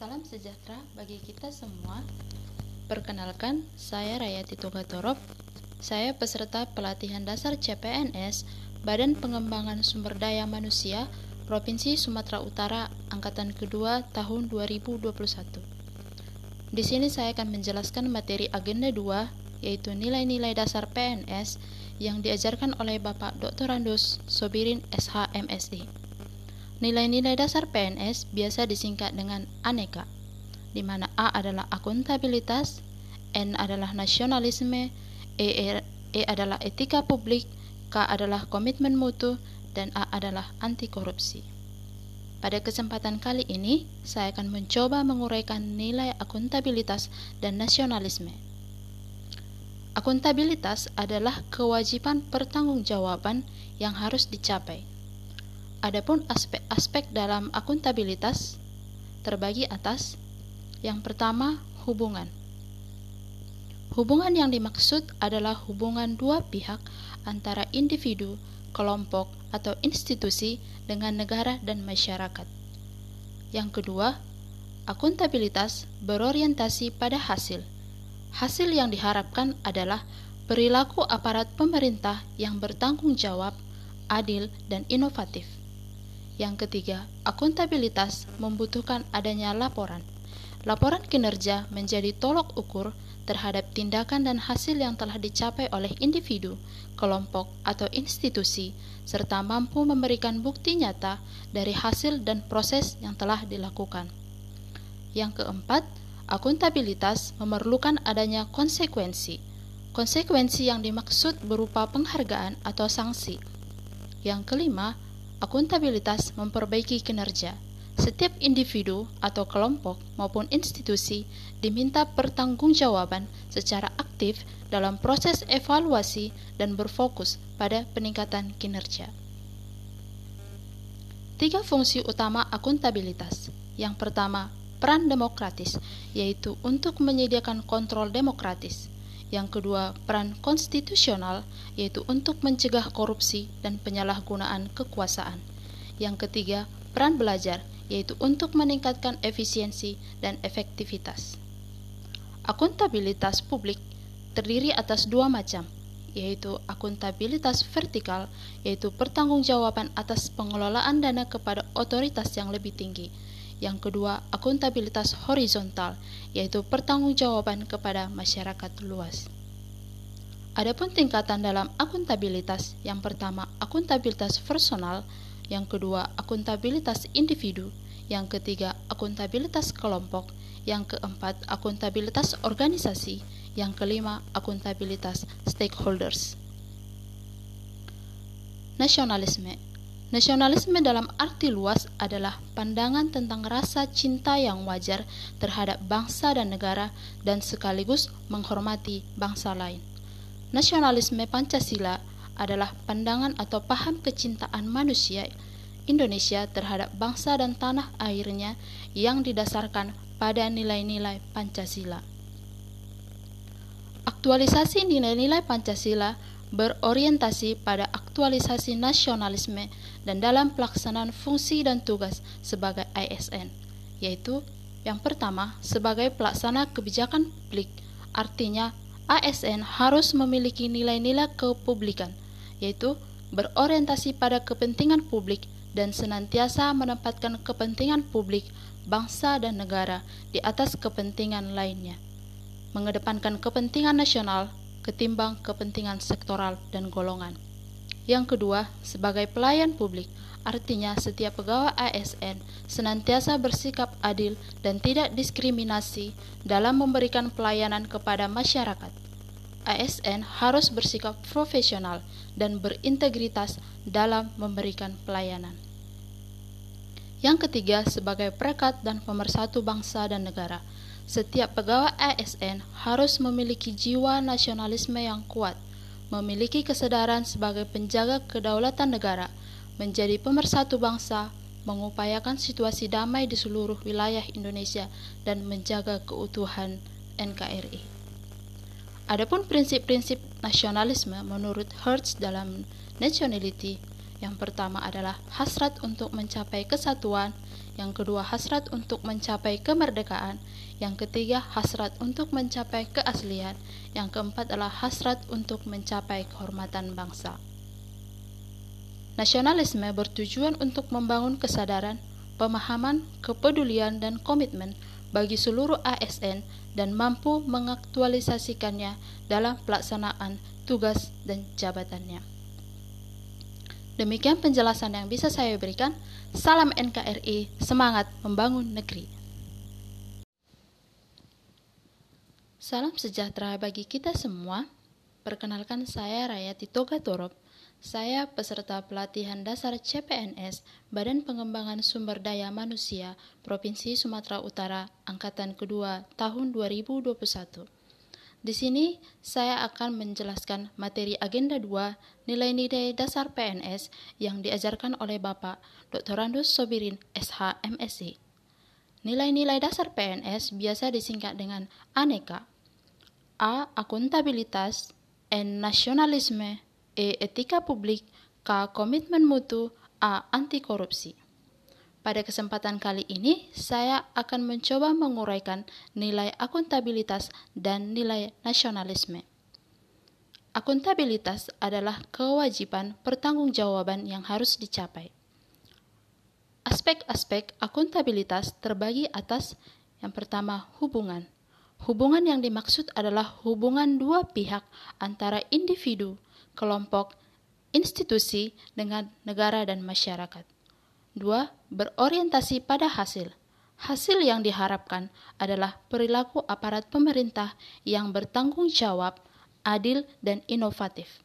Salam sejahtera bagi kita semua. Perkenalkan, saya Rayati Togatorop. Saya peserta pelatihan dasar CPNS Badan Pengembangan Sumber Daya Manusia Provinsi Sumatera Utara angkatan kedua tahun 2021. Di sini saya akan menjelaskan materi agenda 2 yaitu nilai-nilai dasar PNS yang diajarkan oleh Bapak Dr. Randus Sobirin SH MSD. Nilai-nilai dasar PNS biasa disingkat dengan aneka, di mana A adalah akuntabilitas, N adalah nasionalisme, E, e, e adalah etika publik, K adalah komitmen mutu, dan A adalah anti korupsi. Pada kesempatan kali ini, saya akan mencoba menguraikan nilai akuntabilitas dan nasionalisme. Akuntabilitas adalah kewajiban pertanggungjawaban yang harus dicapai. Adapun aspek-aspek dalam akuntabilitas terbagi atas yang pertama, hubungan. Hubungan yang dimaksud adalah hubungan dua pihak antara individu, kelompok, atau institusi dengan negara dan masyarakat. Yang kedua, akuntabilitas berorientasi pada hasil. Hasil yang diharapkan adalah perilaku aparat pemerintah yang bertanggung jawab, adil, dan inovatif. Yang ketiga, akuntabilitas membutuhkan adanya laporan. Laporan kinerja menjadi tolok ukur terhadap tindakan dan hasil yang telah dicapai oleh individu, kelompok, atau institusi, serta mampu memberikan bukti nyata dari hasil dan proses yang telah dilakukan. Yang keempat, akuntabilitas memerlukan adanya konsekuensi. Konsekuensi yang dimaksud berupa penghargaan atau sanksi. Yang kelima, Akuntabilitas memperbaiki kinerja. Setiap individu atau kelompok maupun institusi diminta pertanggungjawaban secara aktif dalam proses evaluasi dan berfokus pada peningkatan kinerja. Tiga fungsi utama akuntabilitas. Yang pertama, peran demokratis, yaitu untuk menyediakan kontrol demokratis. Yang kedua, peran konstitusional, yaitu untuk mencegah korupsi dan penyalahgunaan kekuasaan. Yang ketiga, peran belajar, yaitu untuk meningkatkan efisiensi dan efektivitas. Akuntabilitas publik terdiri atas dua macam, yaitu akuntabilitas vertikal, yaitu pertanggungjawaban atas pengelolaan dana kepada otoritas yang lebih tinggi, yang kedua, akuntabilitas horizontal, yaitu pertanggungjawaban kepada masyarakat luas. Adapun tingkatan dalam akuntabilitas, yang pertama akuntabilitas personal, yang kedua akuntabilitas individu, yang ketiga akuntabilitas kelompok, yang keempat akuntabilitas organisasi, yang kelima akuntabilitas stakeholders. Nasionalisme Nasionalisme dalam arti luas adalah pandangan tentang rasa cinta yang wajar terhadap bangsa dan negara dan sekaligus menghormati bangsa lain. Nasionalisme Pancasila adalah pandangan atau paham kecintaan manusia Indonesia terhadap bangsa dan tanah airnya yang didasarkan pada nilai-nilai Pancasila. Aktualisasi nilai-nilai Pancasila berorientasi pada aktualisasi nasionalisme dan dalam pelaksanaan fungsi dan tugas sebagai ASN, yaitu yang pertama sebagai pelaksana kebijakan publik, artinya ASN harus memiliki nilai-nilai kepublikan, yaitu berorientasi pada kepentingan publik dan senantiasa menempatkan kepentingan publik, bangsa dan negara di atas kepentingan lainnya. Mengedepankan kepentingan nasional ketimbang kepentingan sektoral dan golongan. Yang kedua, sebagai pelayan publik, artinya setiap pegawai ASN senantiasa bersikap adil dan tidak diskriminasi dalam memberikan pelayanan kepada masyarakat. ASN harus bersikap profesional dan berintegritas dalam memberikan pelayanan. Yang ketiga, sebagai perekat dan pemersatu bangsa dan negara, setiap pegawai ASN harus memiliki jiwa nasionalisme yang kuat, memiliki kesadaran sebagai penjaga kedaulatan negara, menjadi pemersatu bangsa, mengupayakan situasi damai di seluruh wilayah Indonesia, dan menjaga keutuhan NKRI. Adapun prinsip-prinsip nasionalisme menurut Hertz dalam Nationality, yang pertama adalah hasrat untuk mencapai kesatuan, Yang kedua, hasrat untuk mencapai kemerdekaan. Yang ketiga, hasrat untuk mencapai keaslian. Yang keempat adalah hasrat untuk mencapai kehormatan bangsa. Nasionalisme bertujuan untuk membangun kesadaran, pemahaman, kepedulian, dan komitmen bagi seluruh ASN dan mampu mengaktualisasikannya dalam pelaksanaan tugas dan jabatannya. Demikian penjelasan yang bisa saya berikan. Salam NKRI, semangat membangun negeri. Salam sejahtera bagi kita semua. Perkenalkan saya Rayati Toga Torop. Saya peserta pelatihan dasar CPNS Badan Pengembangan Sumber Daya Manusia Provinsi Sumatera Utara Angkatan Kedua tahun 2021. Di sini saya akan menjelaskan materi agenda 2 nilai-nilai dasar PNS yang diajarkan oleh Bapak Dr. Randus Sobirin SH MSc. Nilai-nilai dasar PNS biasa disingkat dengan aneka. A. Akuntabilitas N. Nasionalisme E. Etika publik K. Komitmen mutu A. Anti korupsi Pada kesempatan kali ini, saya akan mencoba menguraikan nilai akuntabilitas dan nilai nasionalisme. Akuntabilitas adalah kewajiban pertanggungjawaban yang harus dicapai. Aspek-aspek akuntabilitas terbagi atas yang pertama hubungan. Hubungan yang dimaksud adalah hubungan dua pihak antara individu, kelompok, institusi dengan negara dan masyarakat. Dua, berorientasi pada hasil. Hasil yang diharapkan adalah perilaku aparat pemerintah yang bertanggung jawab, adil, dan inovatif.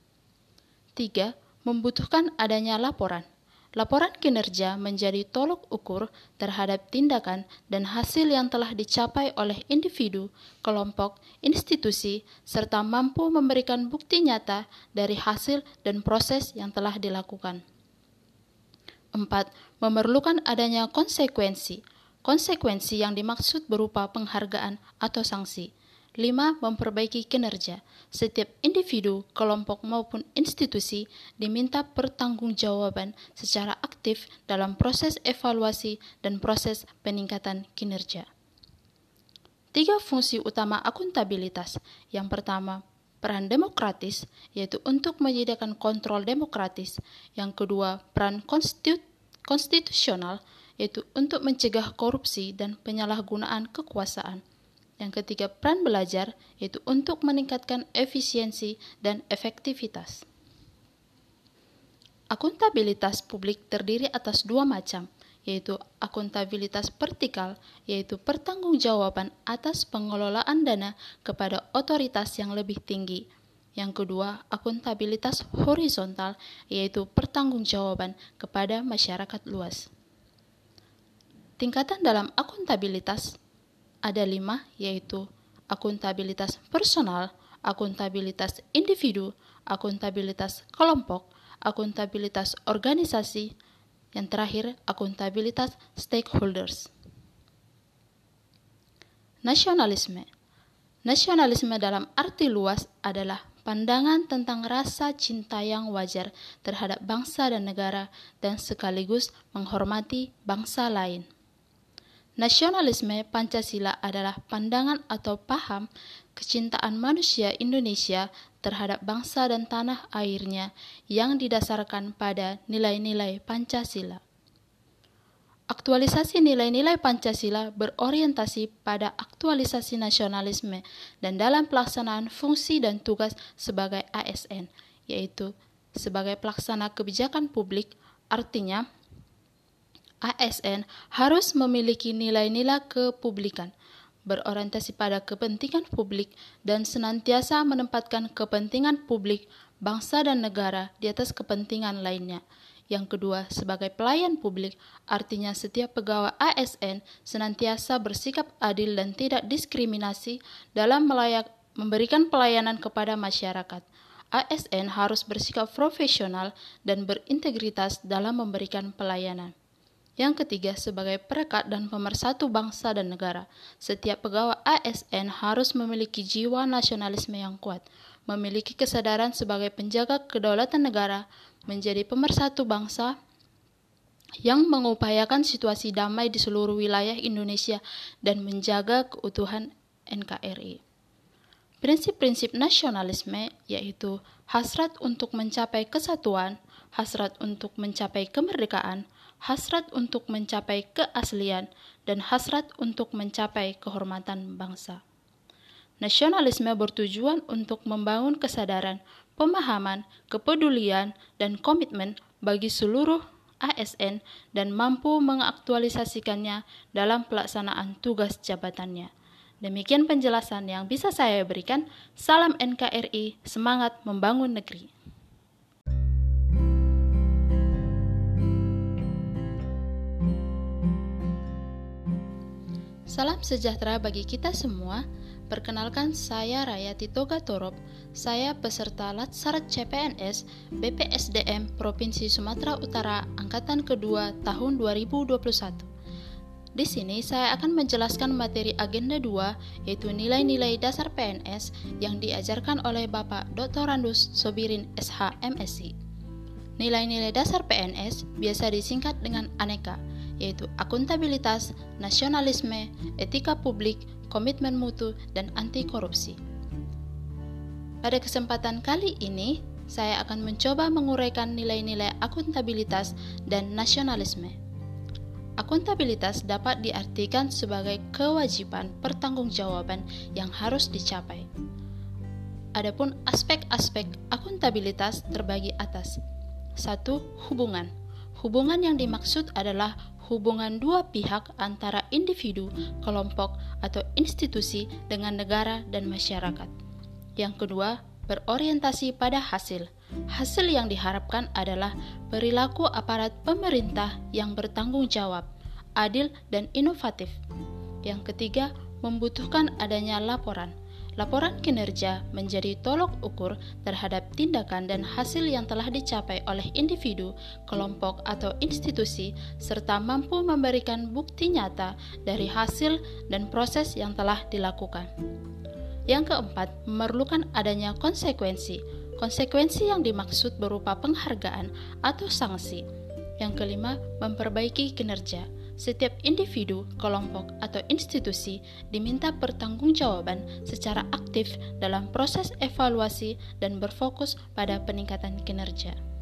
Tiga, membutuhkan adanya laporan. Laporan kinerja menjadi tolok ukur terhadap tindakan dan hasil yang telah dicapai oleh individu, kelompok, institusi, serta mampu memberikan bukti nyata dari hasil dan proses yang telah dilakukan. 4. Memerlukan adanya konsekuensi. Konsekuensi yang dimaksud berupa penghargaan atau sanksi 5. Memperbaiki kinerja. Setiap individu, kelompok maupun institusi diminta pertanggungjawaban secara aktif dalam proses evaluasi dan proses peningkatan kinerja. Tiga fungsi utama akuntabilitas. Yang pertama, peran demokratis, yaitu untuk menyediakan kontrol demokratis. Yang kedua, peran konstitusional, yaitu untuk mencegah korupsi dan penyalahgunaan kekuasaan. Yang ketiga, peran belajar yaitu untuk meningkatkan efisiensi dan efektivitas. Akuntabilitas publik terdiri atas dua macam, yaitu akuntabilitas vertikal, yaitu pertanggungjawaban atas pengelolaan dana kepada otoritas yang lebih tinggi. Yang kedua, akuntabilitas horizontal, yaitu pertanggungjawaban kepada masyarakat luas. Tingkatan dalam akuntabilitas ada lima, yaitu akuntabilitas personal, akuntabilitas individu, akuntabilitas kelompok, akuntabilitas organisasi, yang terakhir akuntabilitas stakeholders. Nasionalisme Nasionalisme dalam arti luas adalah pandangan tentang rasa cinta yang wajar terhadap bangsa dan negara dan sekaligus menghormati bangsa lain. Nasionalisme Pancasila adalah pandangan atau paham kecintaan manusia Indonesia terhadap bangsa dan tanah airnya yang didasarkan pada nilai-nilai Pancasila. Aktualisasi nilai-nilai Pancasila berorientasi pada aktualisasi nasionalisme dan dalam pelaksanaan fungsi dan tugas sebagai ASN, yaitu sebagai pelaksana kebijakan publik, artinya ASN harus memiliki nilai-nilai kepublikan, berorientasi pada kepentingan publik, dan senantiasa menempatkan kepentingan publik, bangsa, dan negara di atas kepentingan lainnya. Yang kedua, sebagai pelayan publik, artinya setiap pegawai ASN senantiasa bersikap adil dan tidak diskriminasi dalam melayak, memberikan pelayanan kepada masyarakat. ASN harus bersikap profesional dan berintegritas dalam memberikan pelayanan. Yang ketiga, sebagai perekat dan pemersatu bangsa dan negara, setiap pegawai ASN harus memiliki jiwa nasionalisme yang kuat, memiliki kesadaran sebagai penjaga kedaulatan negara, menjadi pemersatu bangsa, yang mengupayakan situasi damai di seluruh wilayah Indonesia dan menjaga keutuhan NKRI. Prinsip-prinsip nasionalisme yaitu hasrat untuk mencapai kesatuan, hasrat untuk mencapai kemerdekaan, hasrat untuk mencapai keaslian, dan hasrat untuk mencapai kehormatan bangsa. Nasionalisme bertujuan untuk membangun kesadaran, pemahaman, kepedulian, dan komitmen bagi seluruh ASN dan mampu mengaktualisasikannya dalam pelaksanaan tugas jabatannya. Demikian penjelasan yang bisa saya berikan. Salam NKRI, semangat membangun negeri. Salam sejahtera bagi kita semua. Perkenalkan saya Raya Toga Torop. Saya peserta Latsar CPNS BPSDM Provinsi Sumatera Utara angkatan kedua tahun 2021. Di sini saya akan menjelaskan materi agenda 2 yaitu nilai-nilai dasar PNS yang diajarkan oleh Bapak Dr. Randus Sobirin SH MSc. Nilai-nilai dasar PNS biasa disingkat dengan aneka yaitu akuntabilitas, nasionalisme, etika publik, komitmen mutu, dan anti korupsi. Pada kesempatan kali ini, saya akan mencoba menguraikan nilai-nilai akuntabilitas dan nasionalisme. Akuntabilitas dapat diartikan sebagai kewajiban pertanggungjawaban yang harus dicapai. Adapun aspek-aspek akuntabilitas terbagi atas. satu Hubungan. Hubungan yang dimaksud adalah hubungan dua pihak antara individu, kelompok, atau institusi dengan negara dan masyarakat. Yang kedua, berorientasi pada hasil. Hasil yang diharapkan adalah perilaku aparat pemerintah yang bertanggung jawab, adil, dan inovatif. Yang ketiga, membutuhkan adanya laporan Laporan kinerja menjadi tolok ukur terhadap tindakan dan hasil yang telah dicapai oleh individu, kelompok, atau institusi, serta mampu memberikan bukti nyata dari hasil dan proses yang telah dilakukan. Yang keempat, memerlukan adanya konsekuensi. Konsekuensi yang dimaksud berupa penghargaan atau sanksi. Yang kelima, memperbaiki kinerja setiap individu, kelompok, atau institusi diminta pertanggungjawaban secara aktif dalam proses evaluasi dan berfokus pada peningkatan kinerja.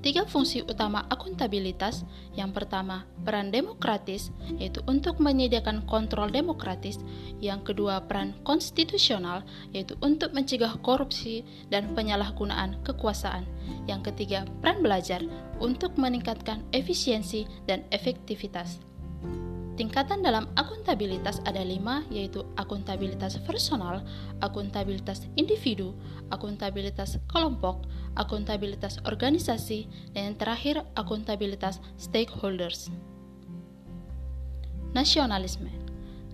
Tiga fungsi utama akuntabilitas, yang pertama peran demokratis, yaitu untuk menyediakan kontrol demokratis, yang kedua peran konstitusional, yaitu untuk mencegah korupsi dan penyalahgunaan kekuasaan, yang ketiga peran belajar, untuk meningkatkan efisiensi dan efektivitas. Tingkatan dalam akuntabilitas ada lima, yaitu akuntabilitas personal, akuntabilitas individu, akuntabilitas kelompok, akuntabilitas organisasi, dan yang terakhir akuntabilitas stakeholders. Nasionalisme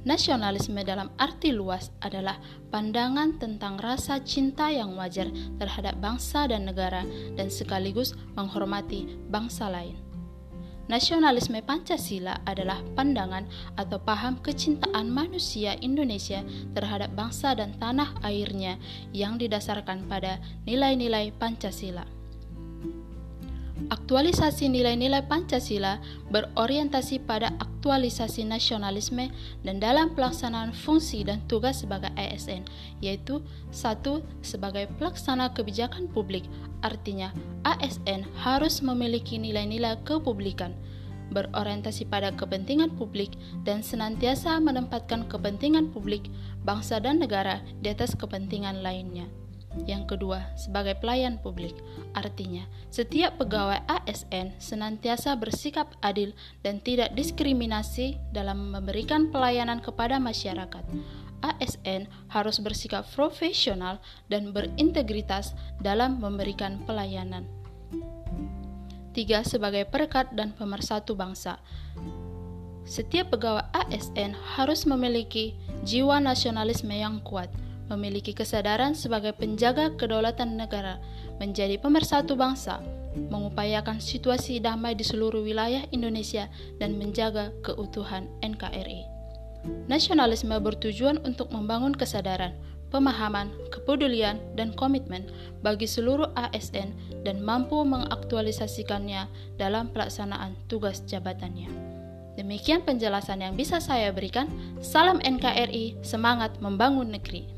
Nasionalisme dalam arti luas adalah pandangan tentang rasa cinta yang wajar terhadap bangsa dan negara dan sekaligus menghormati bangsa lain. Nasionalisme Pancasila adalah pandangan atau paham kecintaan manusia Indonesia terhadap bangsa dan tanah airnya yang didasarkan pada nilai-nilai Pancasila. Aktualisasi nilai-nilai Pancasila berorientasi pada aktualisasi nasionalisme dan dalam pelaksanaan fungsi dan tugas sebagai ASN, yaitu satu sebagai pelaksana kebijakan publik, artinya ASN harus memiliki nilai-nilai kepublikan, berorientasi pada kepentingan publik, dan senantiasa menempatkan kepentingan publik, bangsa, dan negara di atas kepentingan lainnya. Yang kedua, sebagai pelayan publik, artinya setiap pegawai ASN senantiasa bersikap adil dan tidak diskriminasi dalam memberikan pelayanan kepada masyarakat. ASN harus bersikap profesional dan berintegritas dalam memberikan pelayanan. Tiga, sebagai perekat dan pemersatu bangsa. Setiap pegawai ASN harus memiliki jiwa nasionalisme yang kuat – memiliki kesadaran sebagai penjaga kedaulatan negara, menjadi pemersatu bangsa, mengupayakan situasi damai di seluruh wilayah Indonesia, dan menjaga keutuhan NKRI. Nasionalisme bertujuan untuk membangun kesadaran, pemahaman, kepedulian, dan komitmen bagi seluruh ASN dan mampu mengaktualisasikannya dalam pelaksanaan tugas jabatannya. Demikian penjelasan yang bisa saya berikan. Salam NKRI, semangat membangun negeri.